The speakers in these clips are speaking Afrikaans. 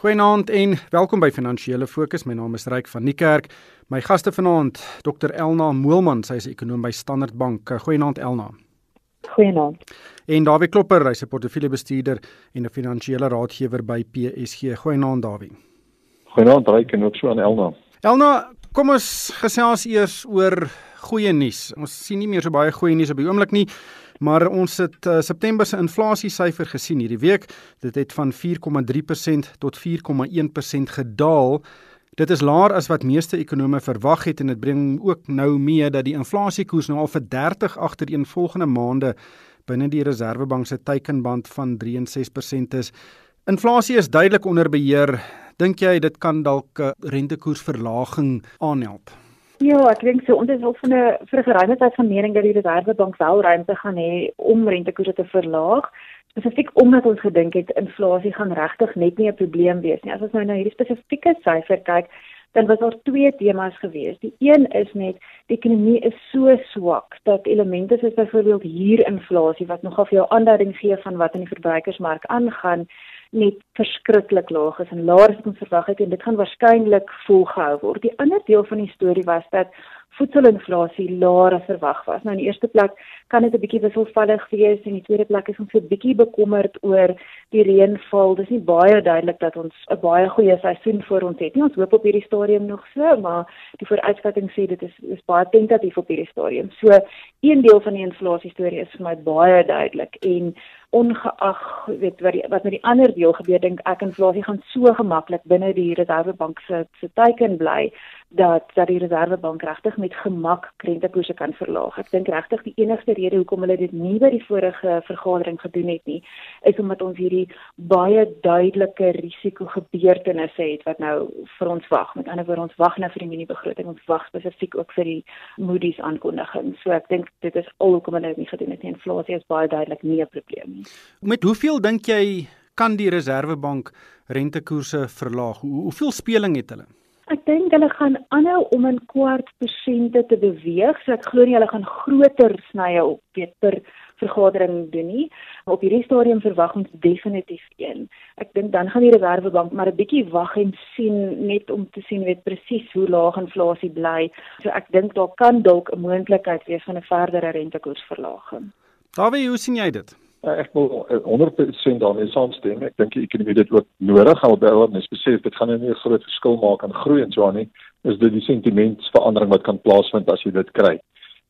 Goeienaand en welkom by Finansiële Fokus. My naam is Ryk van Niekerk. My gaste vanaand, Dr Elna Moelman, sy is ekonom by Standard Bank. Goeienaand Elna. Goeienaand. En Dawie Klopper, hy's 'n portefeuljebestuurder en 'n finansiële raadgewer by PSG. Goeienaand Dawie. Goeienaand Ryk en ook so aan Elna. Elna, kom ons gesels eers oor goeie nuus. Ons sien nie meer so baie goeie nuus op die oomblik nie. Maar ons het uh, September se inflasiesyfer gesien hierdie week. Dit het van 4,3% tot 4,1% gedaal. Dit is laer as wat meeste ekonome verwag het en dit bring ook nou mee dat die inflasiekoers nou al vir 30 agtereenvolgende maande binne die Reserwebank se teikenband van 63% is. Inflasie is duidelik onder beheer. Dink jy dit kan dalk 'n rentekoersverlaging aanhelp? Ja, ek dink so ons is al van 'n vir 'n geruime tyd van mening dat die Reservebank wel ruimte gaan hê om rentekoerse te verlaag. Spesifiek omdat ons gedink het inflasie gaan regtig net nie 'n probleem wees nie. As ons nou na hierdie spesifieke syfer kyk, dan was daar twee temas gewees. Die een is net die ekonomie is so swak dat elemente soos byvoorbeeld huurinflasie wat nogal vir jou aanduiding gee van wat in die verbruikersmark aangaan, net verskriklik laag is en laer as ons verwag het en dit gaan waarskynlik volgehou word. Die ander deel van die storie was dat voedselinflasie laer as verwag was. Nou in die eerste plek kan dit 'n bietjie wisselvallig wees en in die tweede plek is ons 'n bietjie bekommerd oor die reënval. Dis nie baie duidelik dat ons 'n baie goeie seisoen voor ons het nie. Ons hoop op hierdie stadium nog so, maar die vooruitskatting sê dit is is baie tentatief op hierdie stadium. So een deel van die inflasie storie is vir my baie duidelik en ongeag weet wat die, wat met die ander deel gebeur dink ek inflasie gaan so gemaklik binne die Reservebank se se teiken bly dat dat die Reservebank regtig met gemak rentekoerse kan verlaag. Ek dink regtig die enigste rede hoekom hulle dit nie by die vorige vergadering gedoen het nie, is omdat ons hierdie baie duidelike risiko gebeurtenisse het wat nou vir ons wag. Met ander woorde, ons wag nou vir die mini begroting, ons wag spesifiek ook vir die Moody's aankondiging. So ek dink dit is al hoekom hulle dit nie gedoen het nie. Inflasie is baie duidelik nie 'n probleem nie. Met hoeveel dink jy kan die Reservebank rentekoerse verlaag? Hoe, hoeveel speling het hulle? Ek dink hulle gaan aanhou om 'n kwart persente te beweeg. So ek glo nie hulle gaan groter snye op weet per vergadering doen nie. Op hierdie stadium verwag ons definitief een. Ek dink dan gaan die Reservebank maar 'n bietjie wag en sien net om te sien weet presies hoe laag inflasie bly. So ek dink daar kan dalk 'n moontlikheid wees van 'n verdere rentekoersverlaging. Dawie, hoe sien jy dit? Uh, ek wil 100% daarmee saamstem. Ek dink die ekonomie dit ook nodig gaan opbou en spesifiek dit gaan nou nie 'n groot verskil maak aan groei en so aan nie. Is dit die sentimentsverandering wat kan plaasvind as jy dit kry?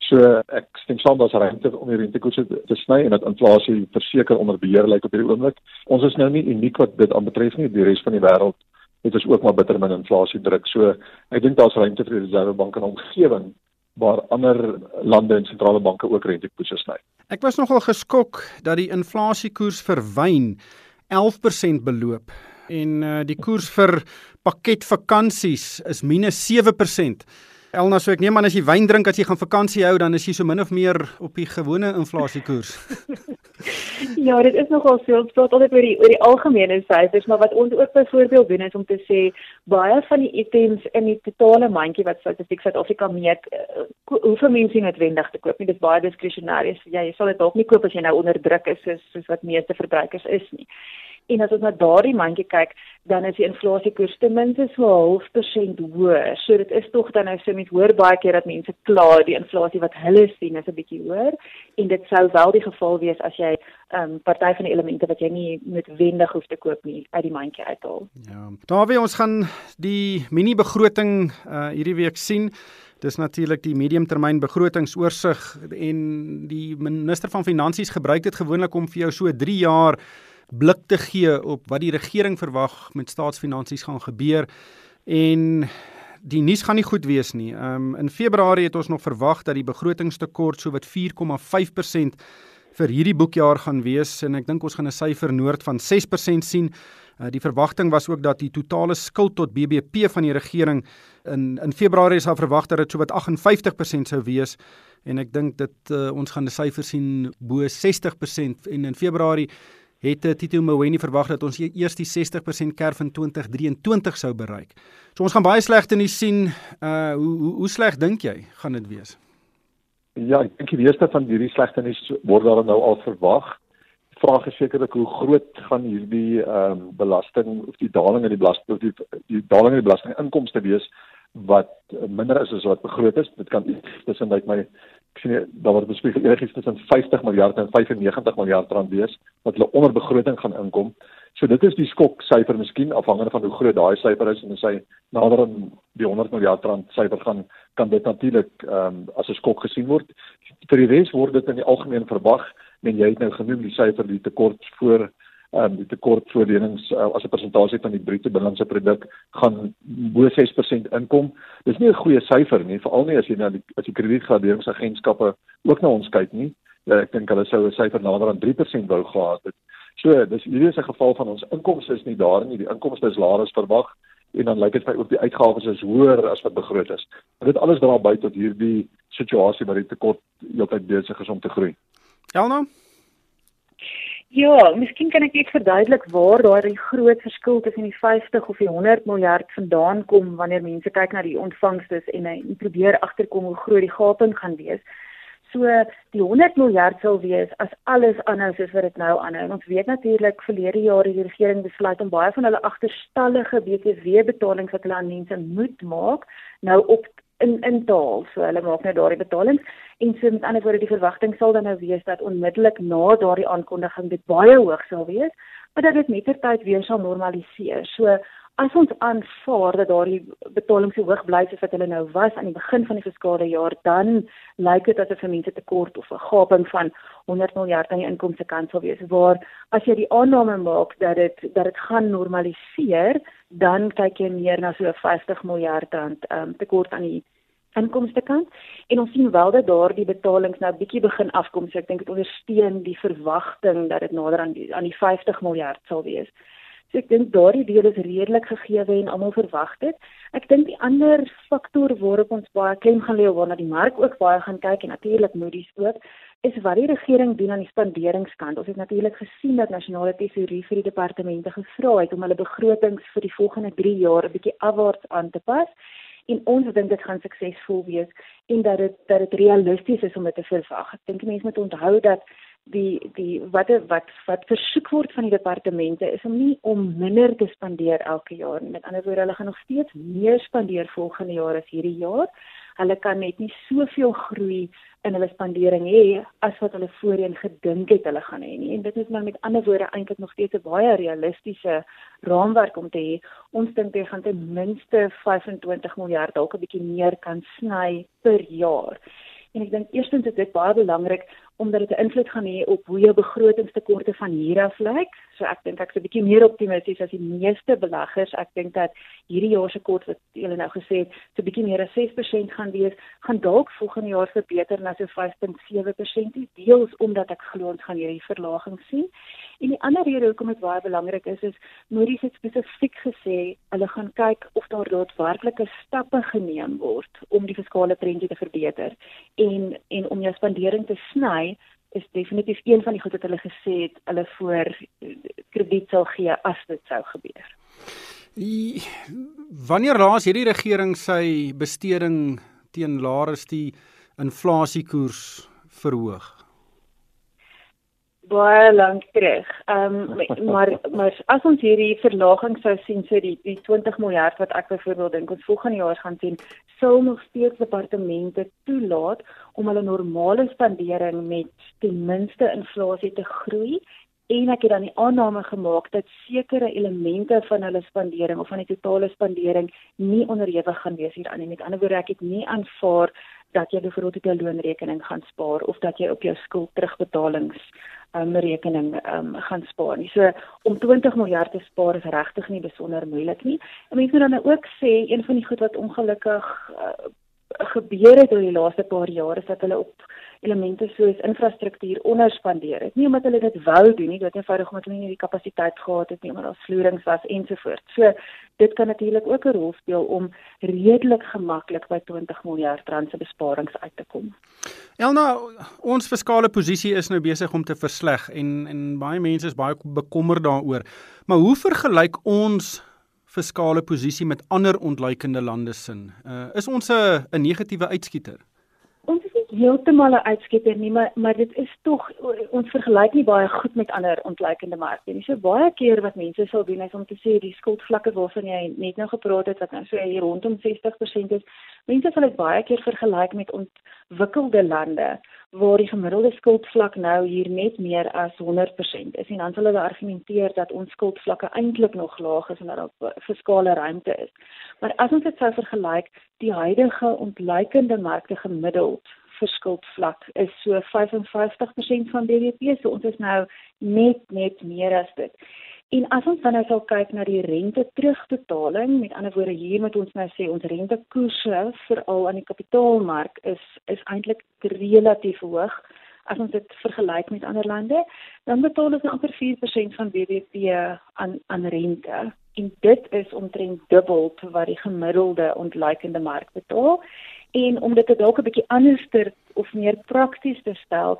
So ek stem saam dat daar rente om die rentekoerse te sny en dat inflasie verseker onder beheer lyk op hierdie oomblik. Ons is nou nie uniek wat dit aanbetref nie. Die res van die wêreld het ons ook maar bitter min inflasie druk. So ek dink daar's ruimte vir die Reservebank in omgewing waar ander lande en sentrale banke ook rentekoerse sny. Ek was nogal geskok dat die inflasiekoers vir wyn 11% beloop en uh, die koers vir pakket vakansies is -7%. Elna, so ek neem aan as jy wyn drink as jy gaan vakansie hou, dan is jy so min of meer op die gewone inflasiekoers. ja, dit is nogal ons praat altyd oor die oor die algemene syfers, maar wat ons ook byvoorbeeld doen is om te sê baie van die items in die totale mandjie wat statistiek Suid-Afrika meet, uh, hoeveel mense noodwendig te koop nie. Dit is baie diskresionêr. Ja, jy sal dit dalk nie koop as jy nou onder druk is soos soos wat meeste verbruikers is nie. En as ons na daardie mandjie kyk, dan is die inflasiekoers ten minste so 0.5% hoër. So dit is tog dan nou so met hoor baie keer dat mense kla die inflasie wat hulle sien is 'n bietjie hoër en dit sou wel die geval wees as jy 'n um, party van die elemente wat jy nie noodwendig hoef te koop nie uit die mandjie uithaal. Ja. Daarby ons gaan die mini begroting uh, hierdie week sien. Dis natuurlik die mediumtermyn begrotingsoorsig en die minister van finansies gebruik dit gewoonlik om vir jou so 3 jaar blik te gee op wat die regering verwag met staatsfinansies gaan gebeur en die nuus gaan nie goed wees nie. Um in Februarie het ons nog verwag dat die begrotingstekort so wat 4,5% vir hierdie boekjaar gaan wees en ek dink ons gaan 'n syfer noord van 6% sien. Uh, die verwagting was ook dat die totale skuld tot BBP van die regering in in Februarie is al verwag dat dit so wat 58% sou wees en ek dink dit uh, ons gaan 'n syfer sien bo 60% en in Februarie het eh, Tito Mboweni verwag dat ons eers die 60% kerf in 2023 sou bereik. So ons gaan baie slegte nuus sien. Uh hoe hoe, hoe sleg dink jy gaan dit wees? Ja, ek dink die meeste van hierdie slegte nuus word daar nou al verwag. vraag is sekerlik hoe groot gaan hierdie ehm um, belasting of die daling in die belasting of die die daling in die belastinginkomste wees wat minder is as wat begroot is. Dit kan tussen like my sien daar word bespreek enigiets tussen 50 miljard en 95 miljard rand wees wat hulle onder begroting gaan inkom. So dit is die skok syfer miskien afhangende van hoe groot daai syfer is en as hy nader aan die 100 miljard rand syfer gaan kan dit natuurlik ehm um, as 'n skok gesien word. Vir die res word dit in die algemeen verwag en jy het nou genoem die syfer die tekort voor um, die tekort voor lenings uh, as 'n persentasie van die bruto binnelandse produk gaan bo 6% inkom. Dis nie 'n goeie syfer nie, veral nie as jy na die as die kredietgraderingsagentskappe ook na ons kyk nie. Uh, ek dink hulle sou 'n syfer nader aan 3% wou gehad het. So, dis hierdie is 'n geval van ons inkomste is nie daar nie, die inkomste is laer as verwag en dan lyk dit vir ook die uitgawes is hoër as wat begroot is. Dit alles dra by tot hierdie situasie waar die tekort heeltyd besig is om te groei. Elna Ja, miskien kan ek net verduidelik waar daai groot verskil tussen die 50 of die 100 miljard vandaan kom wanneer mense kyk na die ontvangste en en probeer agterkom hoe groot die gaping gaan wees. So die 100 miljard sal wees as alles aanhou soos wat dit nou aanhou. Ons weet natuurlik verlede jaar het die regering besluit om baie van hulle agterstallige BTW betalings wat hulle aan mense moet maak, nou op in in taal. So hulle maak nou daardie betalings en so met ander woorde die verwagting sal dan nou wees dat onmiddellik na daardie aankondiging dit baie hoog sal wees, maar dat dit mettertyd weer sal normaliseer. So as ons aanvaar dat daardie betalings so hoog bly soos wat hulle nou was aan die begin van die fiskale jaar, dan lyk dit asof vir mense tekort of 'n gaping van 100 miljard aan die inkomste kant sal wees. Waar as jy die aanname maak dat dit dat dit gaan normaliseer, dan kyk jy meer na so 50 miljard rand um, tekort aan die inkomste kant en ons sien wel dat daardie betalings nou bietjie begin afkom so ek dink dit ondersteun die verwagting dat dit nader aan die aan die 50 miljard sal wees. So ek dink daardie deel is redelik gegee en almal verwag dit. Ek dink die ander faktor waarop ons baie klem gaan lê waarna die mark ook baie gaan kyk en natuurlik Moody's ook is wat die regering doen aan die spanderingskant. Ons het natuurlik gesien dat nasionale tesourie vir die departemente gevra het om hulle begrotings vir die volgende 3 jaar 'n bietjie afwaarts aan te pas en ons dink dit gaan suksesvol wees en dat dit dat dit realisties is om dit te verwag. Ek dink mense moet onthou dat die die wat wat wat versoek word van die departemente is om nie om minder te spandeer elke jaar nie. Met ander woorde, hulle gaan nog steeds meer spandeer volgende jaar as hierdie jaar. Hulle kan net nie soveel groei in hulle spandering hê as wat hulle voorheen gedink het hulle gaan hê nie. En dit is maar met ander woorde eintlik nog steeds 'n baie realistiese raamwerk om te hê. Ons dink jy gaan ten minste 25 miljard dalk 'n bietjie meer kan sny per jaar. En ek dink eerstens is dit baie belangrik omdat dit 'n invloed gaan hê op hoe jou begrotingstekorte van hier af lyk. So ek dink ek's 'n bietjie meer optimisties as die meeste beleggers. Ek dink dat hierdie jaar se kort wat julle nou gesê het, so 'n bietjie meer as 6% gaan wees, gaan dalk volgende jaar verbeter na so 5.7%, deels omdat ek glo ons gaan hierdie verlaging sien. En die ander rede hoekom dit baie belangrik is is Moody's het spesifiek gesê hulle gaan kyk of daar daadwerklike stappe geneem word om die fiskale trendjie te verbeter en en om jou spandering te sny is definitief een van die goed wat hulle gesê het hulle voor krediet sal gee as dit sou gebeur. Wanneer laas hierdie regering sy besteding teen laer is die inflasiekoers verhoog? Baie lank terug. Ehm um, maar maar as ons hierdie verlaging sou sien so die die 20 miljard wat ek byvoorbeeld dink ons volgende jaar gaan sien, sou nog steeds departemente toelaat om hulle normale spandering met ten minste inflasie te groei en ek het dan die aanname gemaak dat sekere elemente van hulle spandering of van die totale spandering nie onderhewig gaan wees hieraan nie. Met ander woorde, ek het nie aanvaar dat jy byvoorbeeld op jou loonrekening gaan spaar of dat jy op jou skuld terugbetalings um, rekening um, gaan spaar nie. So om 20 miljard te spaar is regtig nie besonder moeilik nie. En mense moet dan ook sê een van die goed wat ongelukkig uh, gebeur het oor die laaste paar jare is dat hulle op elemente soos infrastruktuur onderspandeer het. Nie omdat hulle dit wou doen nie, dit eenvoudig omdat hulle nie die kapasiteit gehad het nie, omdat daar vloerings was ensovoorts. So dit kan natuurlik ook 'n rol speel om redelik gemaklik by 20 miljard rand se besparings uit te kom. Elna, ons fiskale posisie is nou besig om te versleg en en baie mense is baie bekommerd daaroor. Maar hoe vergelyk ons fiskale posisie met ander ontleikende lande sin? Uh, is ons 'n negatiewe uitskieter? Heeltemal 'n uitskieter nie, maar maar dit is tog ons vergelyk nie baie goed met ander ontleikende markte nie. So baie keer wat mense sal doen is om te sê die skuldvlakke waarvan jy net nou gepraat het wat nou so hier rondom 60% is, mense sal dit baie keer vergelyk met ontwikkelde lande waar die gemiddelde skuldvlak nou hier net meer as 100% is en dan sal hulle argumenteer dat ons skuldvlakke eintlik nog laag is en dat daar fiskale ruimte is. Maar as ons dit sou vergelyk, die huidige ontleikende markte gemiddeld vir skuldvlak is so 55% van BBP, so ons is nou net net meer as dit. En as ons dan nou sal kyk na die rente terugbetaling, met ander woorde hier moet ons nou sê ons rentekoerse veral aan die kapitaalmark is is eintlik relatief hoog as ons dit vergelyk met ander lande, dan betaal ons amper 4% van BBP aan aan rente. En dit is omtrent dubbel te wat die gemiddelde ontleikende mark betaal. En om dit dalk 'n bietjie anderster of meer prakties te stel,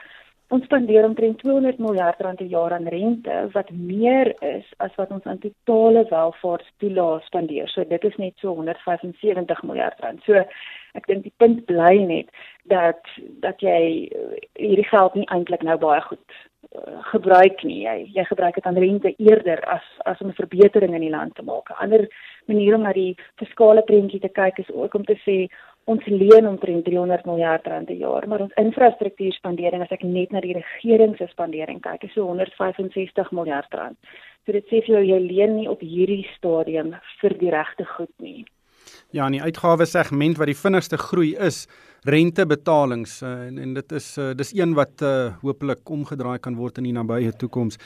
Ons spandeer omtrent 200 miljard rand per jaar aan rente wat meer is as wat ons aan totale welvaartstoelaas spandeer. So dit is net so 175 miljard rand. So ek dink die punt bly net dat dat jy eh, hierdie geld nie eintlik nou baie goed uh, gebruik nie. Jy jy gebruik dit aan rente eerder as as om 'n verbetering in die land te maak. 'n Ander manier om na die fiskale prentjie te kyk is ook om te sê ons leen omtrent 300 miljard rand per jaar, maar ons infrastruktuurspandering as ek net na die regering se spandering kyk, is so 165 miljard rand. So dit sê vir jou jy leen nie op hierdie stadium vir die regte goed nie. Ja, in die uitgawes segment wat die vinnigste groei is rentebetalings uh, en, en dit is uh, dis een wat uh, hopelik omgedraai kan word in die nabye toekoms.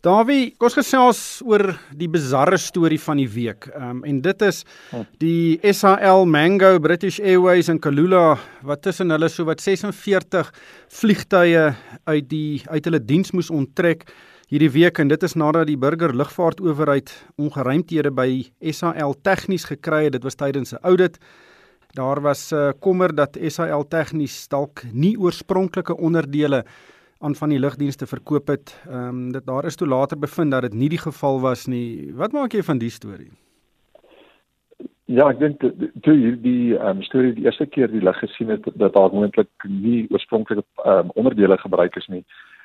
Dawie, kom ons gesels oor die bizarre storie van die week. Ehm um, en dit is hm. die SAL Mango British Airways in Kalula wat tussen hulle so wat 46 vliegtye uit die uit hulle diens moes onttrek hierdie week en dit is nadat die burger lugvaartowerheid ongeruimthede by SAL tegnies gekry het. Dit was tydens 'n audit. Daar was uh, kommer dat SAL tegnies dalk nie oorspronklike onderdele aan van die lugdienste verkoop het. Ehm um, dit daar is toe later bevind dat dit nie die geval was nie. Wat maak jy van die storie? Ja, ek dink toe hierdie ehm um, storie die eerste keer die lig gesien het dat daar moontlik nie oorspronklike ehm um, onderdele gebruik is nie.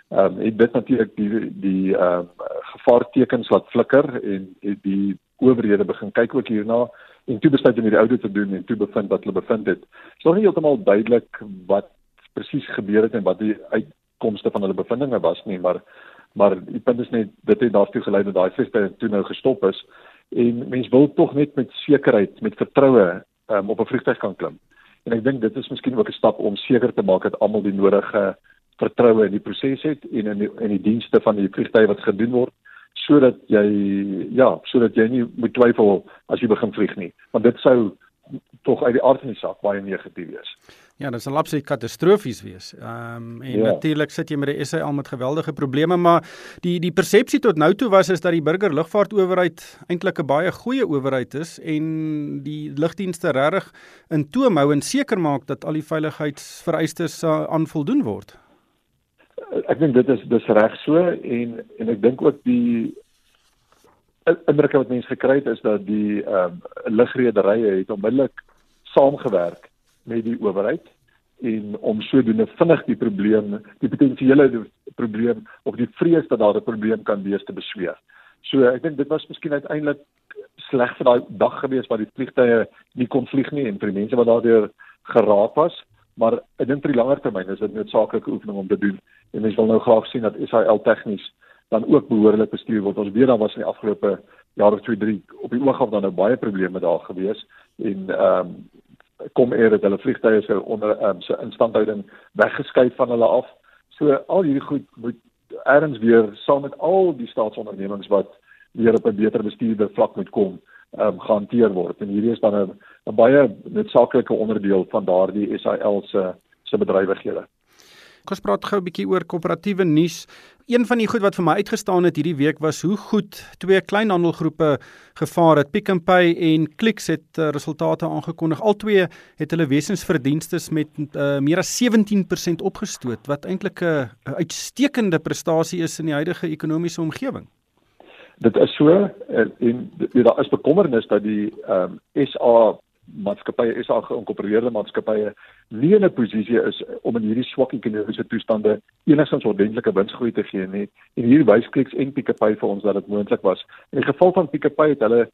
Ehm um, ek dit natuurlik die die ehm um, gevaartekens laat flikker en die owerhede begin kyk ook hierna en toe besluit om hierdie audit te doen en toe bevind dat hulle bevind het. Dit is nog nie heeltemal duidelik wat presies gebeur het en wat die uit uitkomste van hulle bevindinge was nie, maar maar die punt is net dit het daartoe gelei dat daai vliegtuig toe nou gestop is en mense wil tog net met sekerheid, met vertroue um, op 'n vliegtuig kan klim. En ek dink dit is miskien ook 'n stap om seker te maak dat almal die nodige vertroue in die proses het en in die, in die dienste van die vliegtuig wat gedoen word sodat jy ja, sodat jy nie moet twyfel as jy begin vlieg nie, want dit sou tog uit die aard van die saak baie negatief wees. Ja, dit sal absoluut katastrofies wees. Ehm um, en ja. natuurlik sit jy met die SAL met geweldige probleme, maar die die persepsie tot nou toe was is dat die burger lugvaartowerheid eintlik 'n baie goeie owerheid is en die lugdienste regtig in toom hou en seker maak dat al die veiligheidsvereistes uh, aan voldoen word. Ek dink dit is dis reg so en en ek dink ook die indruk wat mense gekry het is dat die ehm um, lugrederye het onmiddellik saamgewerk met die owerheid en om sodoende vinnig die probleem, die potensiële probleem of die vrees dat daar 'n probleem kan wees te besweer. So ek dink dit was miskien uiteindelik sleg vir daai dag gewees waar die vliegtye nie kon vlieg nie en vir die mense wat daardeur geraak was, maar ek dink vir die langer termyn is dit 'n noodsaaklike oefening om te doen en mense wil nou graag sien dat SAL tegnies dan ook behoorlik bestuur word. Ons weet dan was in die afgelope jaar of 2, 3 op die oog af dan nou baie probleme daar gewees en ehm um, kom eer dat hulle vliegtye se onder um, se instandhouding weggeskuif van hulle af. So al hierdie goed moet erns weer saam met al die staatsondernemings wat weer op 'n beter bestuurde vlak moet kom, ehm um, gehanteer word. En hierdie is dan 'n baie noodsaaklike onderdeel van daardie SAL se se bedrywighede. Ons praat gou 'n bietjie oor koöperatiewe nuus. Een van die goed wat vir my uitgestaan het hierdie week was hoe goed twee kleinhandelgroepe gevaar het. Pick n Pay en Clicks het uh, resultate aangekondig. Albei het hulle wesensverdienste met uh, meer as 17% opgestoot wat eintlik 'n uh, uitstekende prestasie is in die huidige ekonomiese omgewing. Dit is so en, en daar is bekommernis dat die ehm um, SA maatskappye is al geïnkorporeerde maatskappye nie in 'n posisie is om in hierdie swak ekonomiese toestande enigstens ordentlike winsgroei te gee nie. En hier wys Clicks en Pick n Pay vir ons dat dit moontlik was. In die geval van Pick n Pay het hulle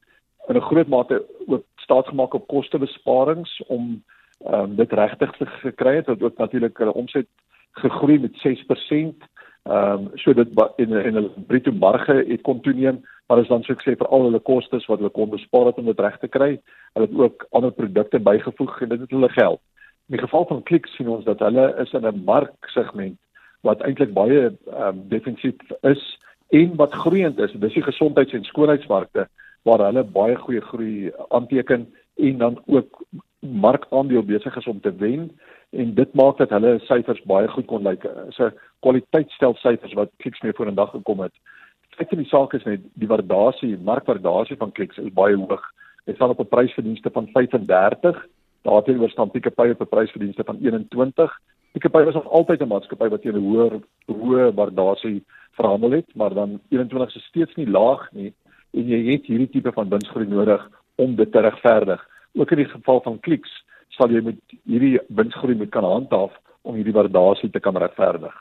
in 'n groot mate ook staatsgemaak op kostebesparings om um, dit regtig te gekry het wat ook natuurlik hulle omset gegroei met 6%. Ehm um, so dit in in hulle bruto marge het kon toeneem, maar is dan so ek sê vir al hulle kostes wat hulle kon bespaar het om dit reg te kry. Hulle het ook ander produkte bygevoeg en dit het hulle geld. In die geval van Clicks sien ons dat hulle is in 'n marksegment wat eintlik baie ehm um, defensief is en wat groeiend is. Dis die gesondheids- en skoonheidsmarkte waar hulle baie goeie groei aanteken en dan ook marktaandeel besig is om te wen en dit maak dat hulle syfers baie goed kon lyk. Is 'n kwaliteitsstel syfers wat Clicks mee vorendag gekom het. Feit van die saak is net die waardasie, markwaardasie van Clicks is baie hoog. Dit staan op 'n prysverdienste van 35. Daarteenoor staan Pick n Pay op 'n prysverdienste van 21. Pick n Pay was nog altyd 'n maatskappy wat teen 'n hoër hoë waardasie verhandel het, maar dan 21 is steeds nie laag nie en jy het hierdie tipe van winsgroei nodig om dit te regverdig. Ook in die geval van Clicks sal jy met hierdie winsgroei moet kan handhaaf om hierdie waardasie te kan regverdig.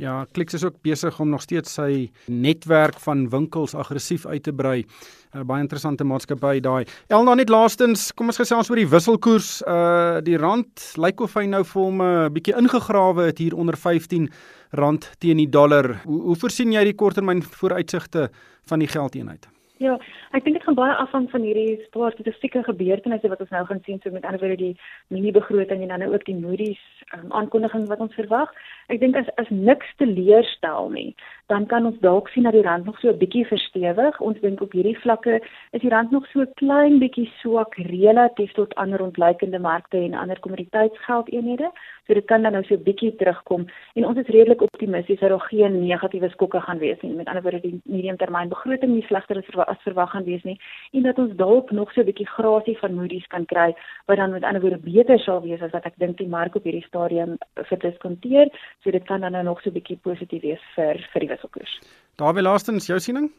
Ja, Clicks is ook besig om nog steeds sy netwerk van winkels aggressief uit te brei. 'n uh, Baie interessante maatskappy daai. Elna net laastens, kom ons gesels oor die wisselkoers. Uh die rand lyk of hy nou vir hom 'n uh, bietjie ingegrawe het hier onder 15 rand teen die dollar. Hoe, hoe voorsien jy die korttermyn vooruitsigte van die geldeenheid? Ja, ek dink dit gaan baie afhang van hierdie paar spesifieke gebeurtenisse wat ons nou gaan sien, so met ander woorde die mini begroting en dan ook die Moody's um, aankondiging wat ons verwag. Ek dink as as niks te leer stel nie, dan kan ons dalk sien dat die rand nog so 'n bietjie verstewig. Ons dink op hierdie vlakke is die rand nog so klein bietjie swak relatief tot ander ontleikende markte en ander kommoditeitsgeldeenhede. So dit kan dan nou so 'n bietjie terugkom en ons is redelik optimisties dat daar geen negatiewe skokke gaan wees nie. Met ander woorde die mediumtermynbegroting nie slegter as verwag gaan wees nie en dat ons dalk nog so 'n bietjie grasie van Moody's kan kry wat dan met ander woorde beter sal wees as wat ek dink die mark op hierdie stadium verdiskonteer. So dit kan dan nou nog so 'n bietjie positief wees vir vir die wisselkoers. Daar wil laastens jou siening?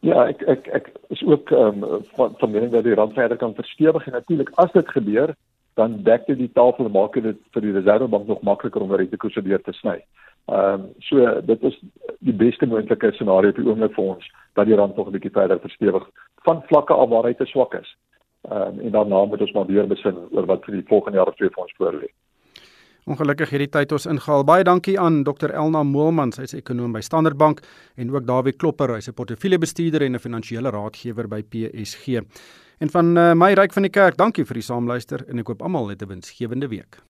Ja, ek ek ek is ook ehm um, van van mening dat die rand verder kan verstewig en natuurlik as dit gebeur, dan dek dit die tafel maak dit vir die reservebank nog makliker om rentekoerse deur te sny. Ehm um, so dit is die beste moontlike scenario op die oomblik vir ons dat die rand nog 'n bietjie verder verstewig van vlakke af waar hy te swak is. Ehm um, en daarna moet ons maar weer besin oor wat vir die volgende jaar of twee vir ons voorlê. Ongelukkig hierdie tyd ons ingehaal. Baie dankie aan Dr Elna Moelman, sy's ekonom by Standard Bank en ook Dawie Klopper, hy's 'n portefeuljebestuurder en 'n finansiële raadgewer by PSG. En van uh, my ryk van die kerk, dankie vir die saamluister en ek hoop almal het 'n winsgewende week.